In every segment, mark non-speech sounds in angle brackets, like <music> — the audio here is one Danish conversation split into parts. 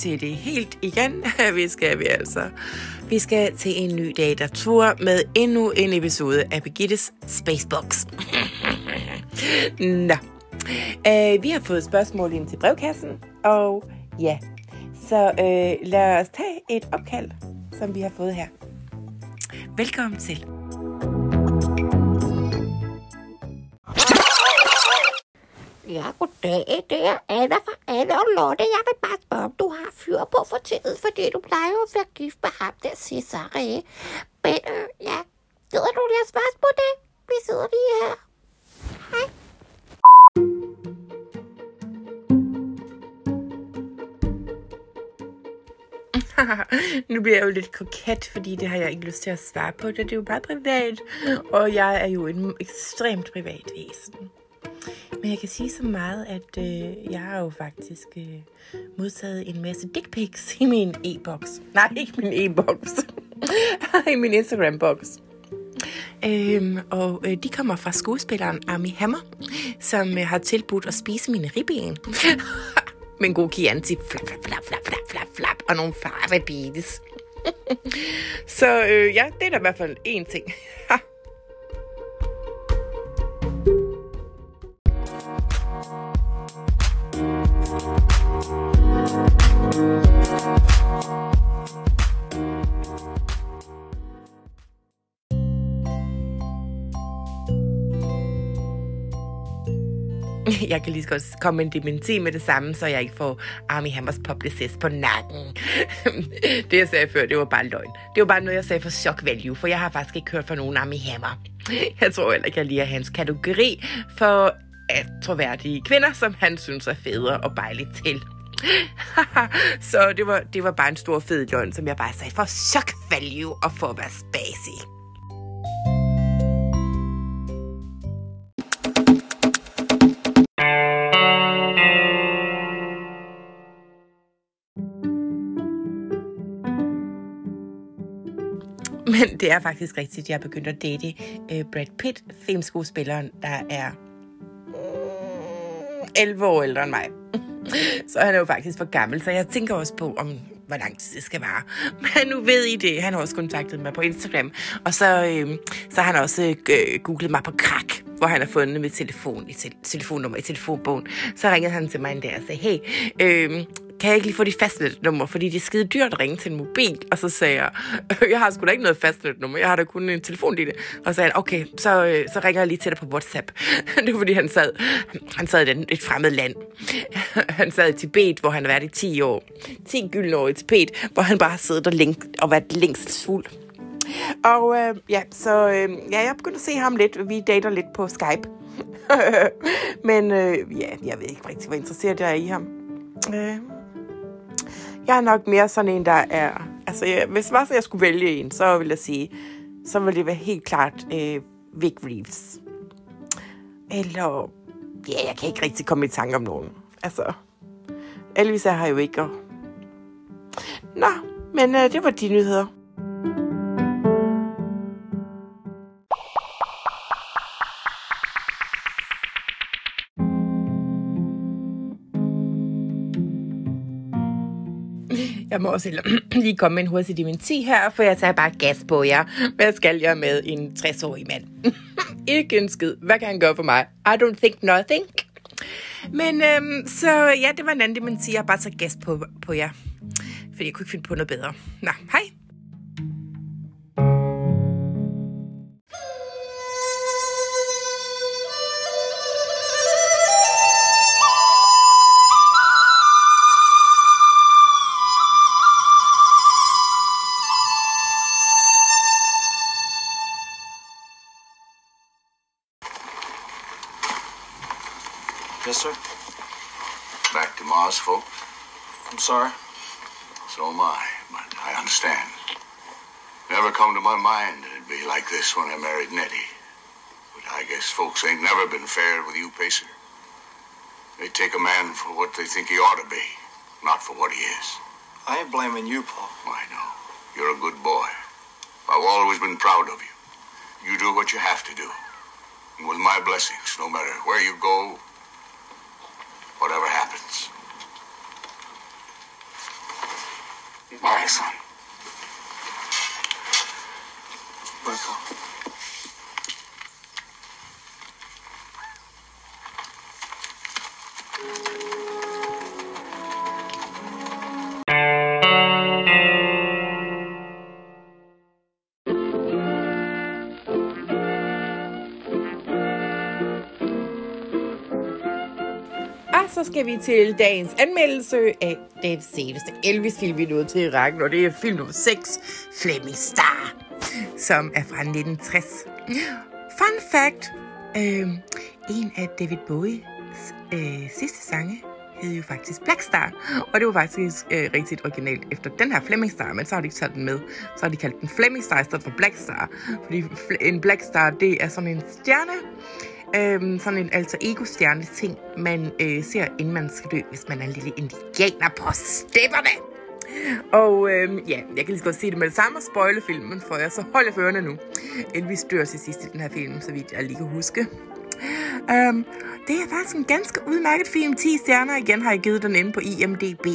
til det helt igen. <laughs> Vi skal vi altså. Vi skal til en ny dag, der tur med endnu en episode af Birgittes Spacebox. <laughs> Nå. Øh, vi har fået spørgsmål ind til brevkassen, og ja, så øh, lad os tage et opkald, som vi har fået her. Velkommen til. Ja, goddag. Det er Anna fra Anna og Lotte. Jeg vil bare spørge, om du har fyr på for tiden, fordi du plejer jo at være gift med ham der Cesare. Men øh, ja, gider du lige at svare på det? Vi sidder lige her. Hej. <laughs> nu bliver jeg jo lidt koket, fordi det har jeg ikke lyst til at svare på. Det er jo bare privat, og jeg er jo en ekstremt privat væsen. Men jeg kan sige så meget, at øh, jeg har jo faktisk øh, modtaget en masse dick pics i min e-boks. Nej, ikke min e-boks. <laughs> I min Instagram-boks. Øhm, og øh, de kommer fra skuespilleren Ami Hammer, som øh, har tilbudt at spise mine ribben. <laughs> Med en god Chianti. Flap, flap, flap, flap, flap, flap, flap. Og nogle farvebetes. <laughs> Så øh, ja, det er da i hvert fald én ting. <laughs> jeg kan lige så godt komme med en dementi med det samme, så jeg ikke får Army Hammers publicist på nakken. <laughs> det, jeg sagde før, det var bare løgn. Det var bare noget, jeg sagde for shock value, for jeg har faktisk ikke hørt fra nogen Army Hammer. <laughs> Jeg tror heller ikke, jeg lige er hans kategori for at troværdige kvinder, som han synes er federe og bejligt til. så det var, det var bare en stor fed løgn, som jeg bare sagde for shock value og for at være spacey. <laughs> Men det er faktisk rigtigt, jeg er begyndt at date øh, Brad Pitt, filmskuespilleren, der er mm, 11 år ældre end mig. <laughs> så han er jo faktisk for gammel, så jeg tænker også på, om hvor lang tid det skal være. <laughs> Men nu ved I det. Han har også kontaktet mig på Instagram. Og så, øh, så har han også øh, googlet mig på krak, hvor han har fundet mit telefon i te- telefonnummer i telefonbogen. Så ringede han til mig en dag og sagde, hey, øh, kan jeg ikke lige få dit fastnetnummer, fordi det er skide dyrt at ringe til en mobil. Og så sagde jeg, <laughs> jeg har sgu da ikke noget fastnetnummer, jeg har da kun en telefon i det. Og så sagde han, okay, så, øh, så ringer jeg lige til dig på WhatsApp. <laughs> det var fordi, han sad, han sad i et fremmed land. <laughs> han sad i Tibet, hvor han har været i 10 år. 10 gyldne år i Tibet, hvor han bare har siddet og, lænk, og været fuld. Og øh, ja, så øh, ja, jeg begyndte at se ham lidt. Vi dater lidt på Skype. Men øh, ja, jeg ved ikke rigtig, hvor interesseret jeg er i ham. Øh, jeg er nok mere sådan en, der er... Altså, jeg, hvis det var så, jeg skulle vælge en, så vil jeg sige, så ville det være helt klart øh, Vic Reeves. Eller... Ja, jeg kan ikke rigtig komme i tanke om nogen. Altså, Elvis er her jo ikke. Og... Nå, men øh, det var de nyheder. Jeg må også <clears throat> lige komme med en hurtig dementi her, for jeg tager bare gas på jer. Hvad skal jeg med en 60-årig mand? <laughs> ikke en skid. Hvad kan han gøre for mig? I don't think nothing. Men øhm, så ja, det var en anden dementi. Jeg bare tager gas på, på jer. Fordi jeg kunne ikke finde på noget bedre. Nå, hej. Sir. Back to Mars, folks. I'm sorry. So am I, but I understand. Never come to my mind that it'd be like this when I married Nettie. But I guess folks ain't never been fair with you, Pacer. They take a man for what they think he ought to be, not for what he is. I ain't blaming you, Paul. I know. You're a good boy. I've always been proud of you. You do what you have to do. And with my blessings, no matter where you go, Bài xong. Så skal vi til dagens anmeldelse af den seneste Elvis-film, vi nåede til i rækken, og det er film nummer 6, Flemming Star, som er fra 1960. Fun fact, øh, en af David Bowies øh, sidste sange hed jo faktisk Black Star, og det var faktisk øh, rigtig originalt efter den her Flemming Star, men så har de ikke taget den med. Så har de kaldt den Flemming Star i stedet for Black Star, fordi en Black Star, det er sådan en stjerne, Øhm, sådan en alter ego stjerne ting, man øh, ser, inden man skal dø, hvis man er en lille indianer på stepperne. Og øhm, ja, jeg kan lige så godt sige det med det samme og spoile filmen for jer, så hold jer førende nu. Elvis dør til sidst i den her film, så vidt jeg lige kan huske. Um, det er faktisk en ganske udmærket film. 10 stjerner igen har jeg givet den inde på IMDb.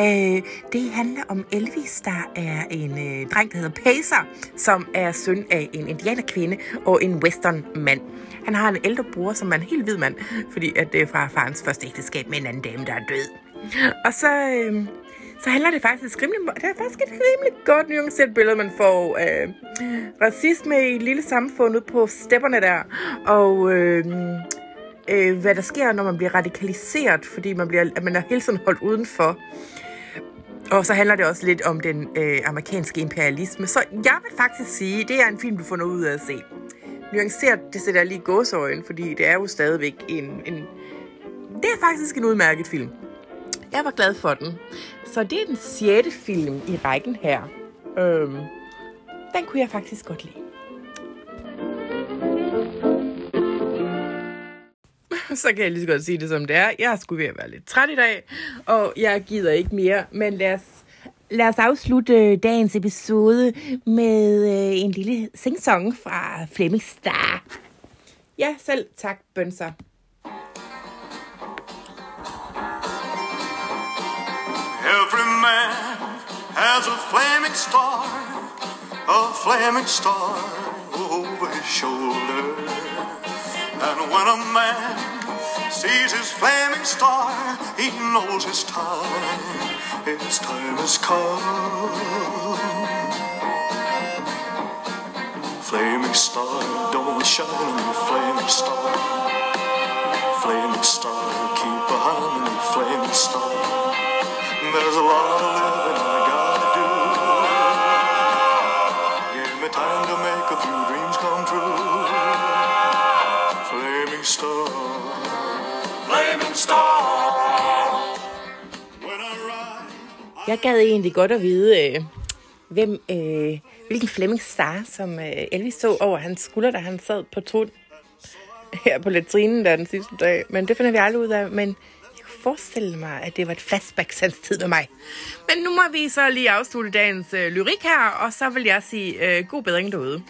Øh, det handler om Elvis, der er en øh, dreng, der hedder Pacer, som er søn af en indianerkvinde og en western mand. Han har en ældre bror, som er en helt hvid mand, fordi at det er fra farens første ægteskab med en anden dame, der er død. Og så, Øh, så handler det faktisk rimelig, det er faktisk et rimelig godt nuanceret billede, man får øh, racisme i et lille samfund ude på stepperne der, og øh, øh, hvad der sker, når man bliver radikaliseret, fordi man, bliver, at man er hele tiden holdt udenfor. Og så handler det også lidt om den øh, amerikanske imperialisme. Så jeg vil faktisk sige, det er en film, du får noget ud af at se. Nuanceret, det sætter jeg lige gåsøjen, gåseøjen, fordi det er jo stadigvæk en, en... Det er faktisk en udmærket film. Jeg var glad for den. Så det er den sjette film i rækken her. Øhm, den kunne jeg faktisk godt lide. <laughs> Så kan jeg lige så godt sige det som det er. Jeg skulle ved at være lidt træt i dag, og jeg gider ikke mere. Men lad os, lad os afslutte øh, dagens episode med øh, en lille singsong fra Flemming Star. Ja, selv tak, bønser. Every man has a flaming star, a flaming star over his shoulder. And when a man sees his flaming star, he knows his time, his time has come. Flaming star, don't shine on me, flaming star. Flaming star, keep behind me, flaming star. There's a lot Jeg gad egentlig godt at vide, øh, hvem, øh, hvilken Flemming Star, som øh, Elvis så over hans skulder, da han sad på tron her på latrinen der den sidste dag. Men det finder vi aldrig ud af. Men forestille mig, at det var et flashback hans tid med mig. Men nu må vi så lige afslutte dagens øh, lyrik her, og så vil jeg sige øh, god bedring derude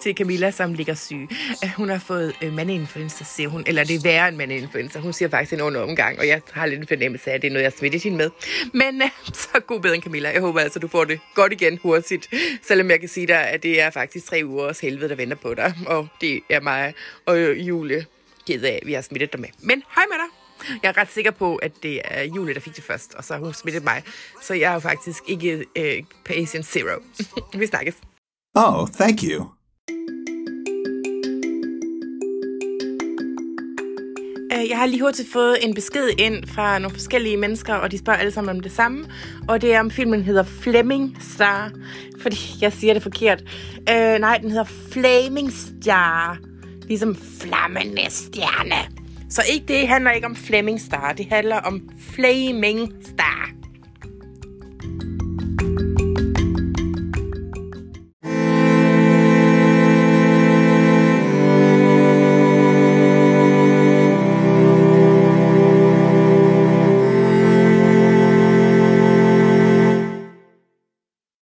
til Camilla, som ligger syg. Øh, hun har fået øh, mandeinfluenza, siger hun. Eller det er værre end mandeinfluenza. Hun siger faktisk en under omgang, og jeg har lidt en fornemmelse af, at det er noget, jeg har smittet hende med. Men øh, <laughs> så god bedring, Camilla. Jeg håber altså, du får det godt igen hurtigt. Selvom jeg kan sige dig, at det er faktisk tre ugers helvede, der venter på dig. Og det er mig og Julie ked af, at vi har smittet dig med. Men hej med dig. Jeg er ret sikker på, at det er Julie, der fik det først, og så har hun smittet mig. Så jeg er jo faktisk ikke øh, patient zero. <laughs> vi snakkes. Oh, thank you. Øh, Jeg har lige hurtigt fået en besked ind fra nogle forskellige mennesker, og de spørger alle sammen om det samme. Og det er om filmen hedder Fleming Star, fordi jeg siger det forkert. Øh, nej, den hedder Flaming Star, ligesom flammende stjerne. Så ikke det handler ikke om Fleming Star, det handler om Flaming Star.